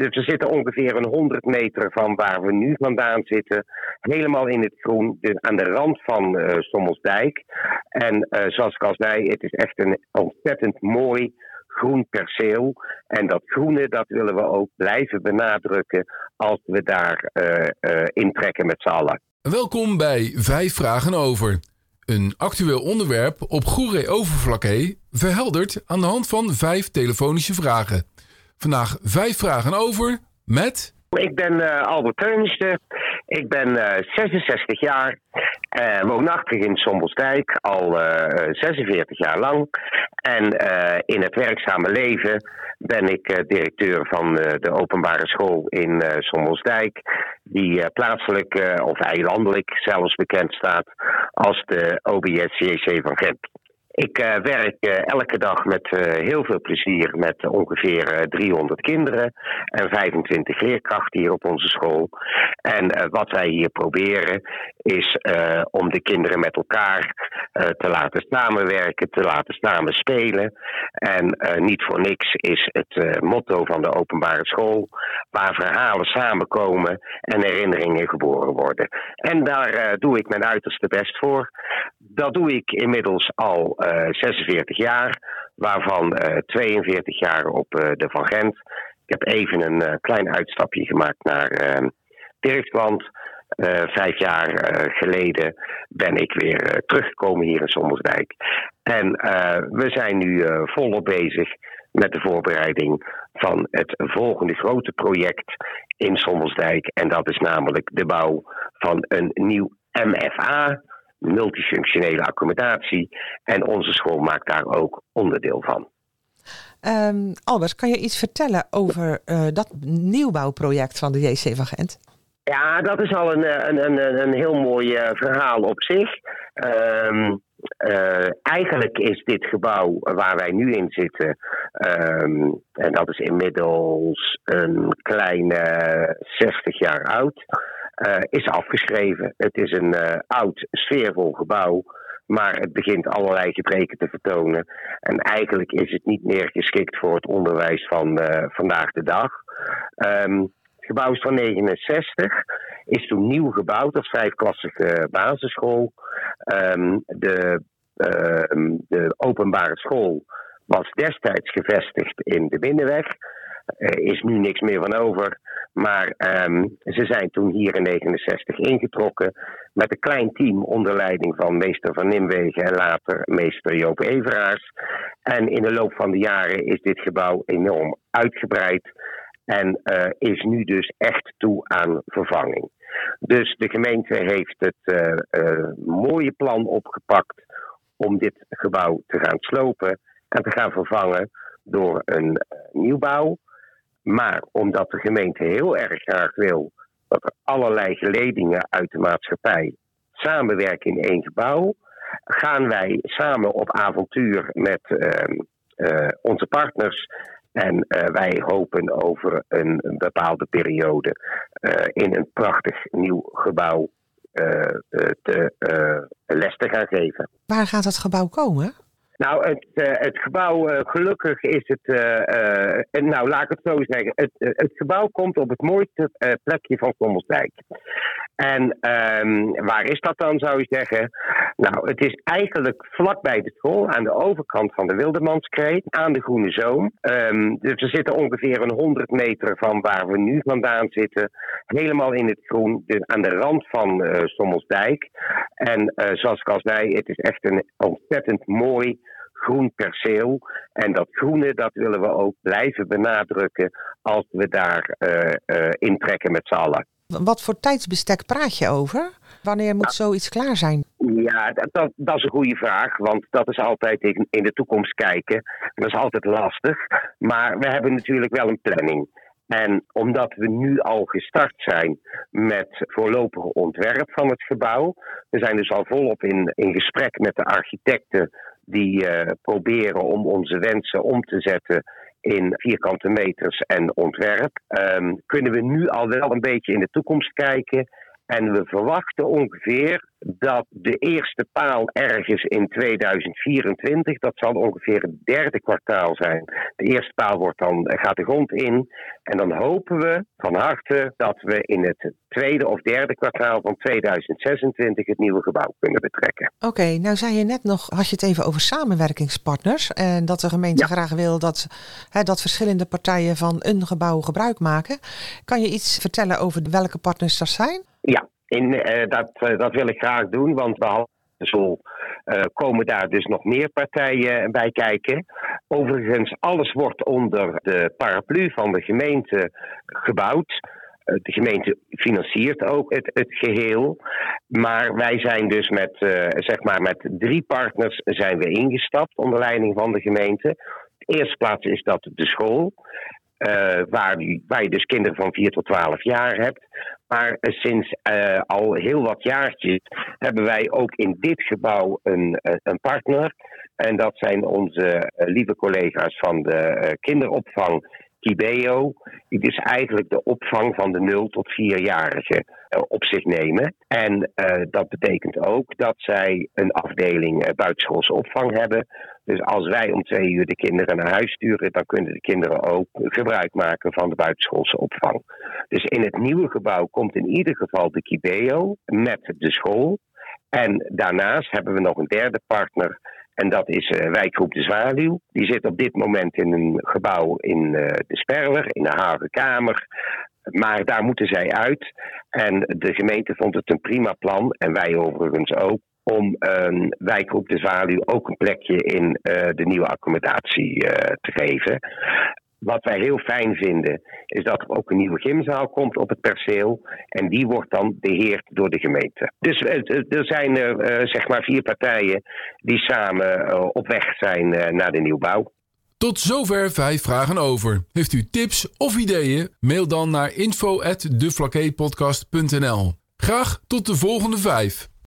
dus we zitten ongeveer een 100 meter van waar we nu vandaan zitten. Helemaal in het groen, dus aan de rand van uh, Sommelsdijk. En zoals ik al zei, het is echt een ontzettend mooi groen perceel. En dat groene, dat willen we ook blijven benadrukken als we daar intrekken met z'n allen. Welkom bij Vijf Vragen Over. Een actueel onderwerp op Goeree Overflakkee verhelderd aan de hand van vijf telefonische vragen. Vandaag vijf vragen over met... Ik ben uh, Albert Teunissen. Ik ben uh, eh, 66 jaar. Uh, woonachtig in Sombelsdijk al 46 jaar lang. En in het werkzame leven ben ik directeur van de openbare school in Sombelsdijk. Die plaatselijk of eilandelijk zelfs bekend staat als de OBS-CEC van Gent. Ik uh, werk uh, elke dag met uh, heel veel plezier met ongeveer 300 kinderen en 25 leerkrachten hier op onze school. En wat wij hier proberen is om de kinderen met elkaar te laten samenwerken, te laten samen spelen. En niet voor niks is het motto van de openbare school waar verhalen samenkomen en herinneringen geboren worden. En daar doe ik mijn uiterste best voor. Dat doe ik inmiddels al 46 eh, jaar, waarvan 42 eh, jaar op eh, de Van Gent. Ik heb even een klein uitstapje gemaakt naar Dirksland. vijf jaar geleden ben ik weer teruggekomen hier in Sommersdijk. En we zijn nu volop bezig met de voorbereiding van het volgende grote project in Sommersdijk. En dat is namelijk de bouw van een nieuw MFA, multifunctionele accommodatie. En onze school maakt daar ook onderdeel van. Um, Albert, kan je iets vertellen over uh, dat nieuwbouwproject van de JC van Gent? Ja, dat is al een, eh, een, een, een heel mooi uh, verhaal op zich. Um, uh, eigenlijk is dit gebouw waar wij nu in zitten, um, en dat is inmiddels een kleine 60 jaar oud. Uh, is afgeschreven. Het is een uh, oud, sfeervol gebouw. Maar het begint allerlei gebreken te vertonen. En eigenlijk is het niet meer geschikt voor het onderwijs van uh, vandaag de dag. Het gebouw is van 69. Is toen nieuw gebouwd als vijfklassige basisschool. Um, de, de openbare school was destijds gevestigd in de Binnenweg. Er is nu niks meer van over. Maar um, ze zijn toen hier in 69 ingetrokken met een klein team onder leiding van meester Van Nimwegen en later meester Joop Everaars. En in de loop van de jaren is dit gebouw enorm uitgebreid en uh, is nu dus echt toe aan vervanging. Dus de gemeente heeft het uh, mooie plan opgepakt om dit gebouw te gaan slopen en te gaan vervangen door een nieuwbouw. Maar omdat de gemeente heel erg graag wil dat er allerlei geledingen uit de maatschappij samenwerken in één gebouw, gaan wij samen op avontuur met uh, onze partners. En uh, wij hopen over een, bepaalde periode uh, in een prachtig nieuw gebouw les te gaan geven. Waar gaat dat gebouw komen? Nou, het, uh, het gebouw, uh, gelukkig is het, uh, nou laat ik het zo zeggen, het, het gebouw komt op het mooiste plekje van Sommelsdijk. En um, waar is dat dan, zou je zeggen? Nou, het is eigenlijk vlakbij de school, aan de overkant van de Wildemanskreet, aan de Groene Zoom. Um, dus we zitten ongeveer een 100 meter van waar we nu vandaan zitten, helemaal in het groen, dus aan de rand van Sommelsdijk. En zoals ik al zei, het is echt een ontzettend mooi groen perceel. En dat groene, dat willen we ook blijven benadrukken als we daar uh, uh, intrekken met z'n allen. Wat voor tijdsbestek praat je over? Wanneer moet zoiets klaar zijn? Ja, dat, dat, dat, is een goede vraag, want dat is altijd in, in de toekomst kijken. Dat is altijd lastig. Maar we hebben natuurlijk wel een planning. En omdat we nu al gestart zijn met voorlopige ontwerp van het gebouw, we zijn dus al volop in, in gesprek met de architecten die uh, proberen om onze wensen om te zetten in vierkante meters en ontwerp. Um, kunnen we nu al wel een beetje in de toekomst kijken En we verwachten ongeveer dat de eerste paal ergens in 2024, dat zal ongeveer het derde kwartaal zijn. De eerste paal wordt dan, gaat de grond in. En dan hopen we van harte dat we in het tweede of derde kwartaal van 2026 het nieuwe gebouw kunnen betrekken. Oké, nou zei je net nog, had je het even over samenwerkingspartners. En dat de gemeente graag wil dat, hè, dat verschillende partijen van een gebouw gebruik maken. Kan je iets vertellen over welke partners dat zijn? Ja, in, uh, dat, uh, dat wil ik graag doen, want behalve Sol uh, komen daar dus nog meer partijen bij kijken. Overigens, alles wordt onder de paraplu van de gemeente gebouwd. De gemeente financiert ook het, het geheel. Maar wij zijn dus met, zeg maar met drie partners zijn we ingestapt onder leiding van de gemeente. De eerste plaats is dat de school. Waar, waar, je dus kinderen van 4 tot 12 jaar hebt. Maar uh, sinds uh, al heel wat jaartjes hebben wij ook in dit gebouw een, een partner. En dat zijn onze lieve collega's van de kinderopvang Kibeo. Die dus eigenlijk de opvang van de 0 tot 4-jarigen op zich nemen. En dat betekent ook dat zij een afdeling buitenschoolse opvang hebben. Dus als wij om twee uur de kinderen naar huis sturen, dan kunnen de kinderen ook gebruik maken van de buitenschoolse opvang. Dus in het nieuwe gebouw komt in ieder geval de Kibeo met de school. En daarnaast hebben we nog een derde partner. En dat is uh, wijkgroep De Zwaluw. Die zit op dit moment in een gebouw in uh, de Sperwer, in de Havenkamer. Maar daar moeten zij uit. En de gemeente vond het een prima plan. En wij overigens ook om een wijkgroep de Zwaluw ook een plekje in uh, de nieuwe accommodatie uh, te geven. Wat wij heel fijn vinden, is dat er ook een nieuwe gymzaal komt op het perceel. En die wordt dan beheerd door de gemeente. Dus er zijn zeg maar vier partijen die samen op weg zijn naar de nieuwbouw. Tot zover vijf vragen over. Heeft u tips of ideeën? Mail dan naar info@deflakeepodcast.nl. Graag tot de volgende vijf.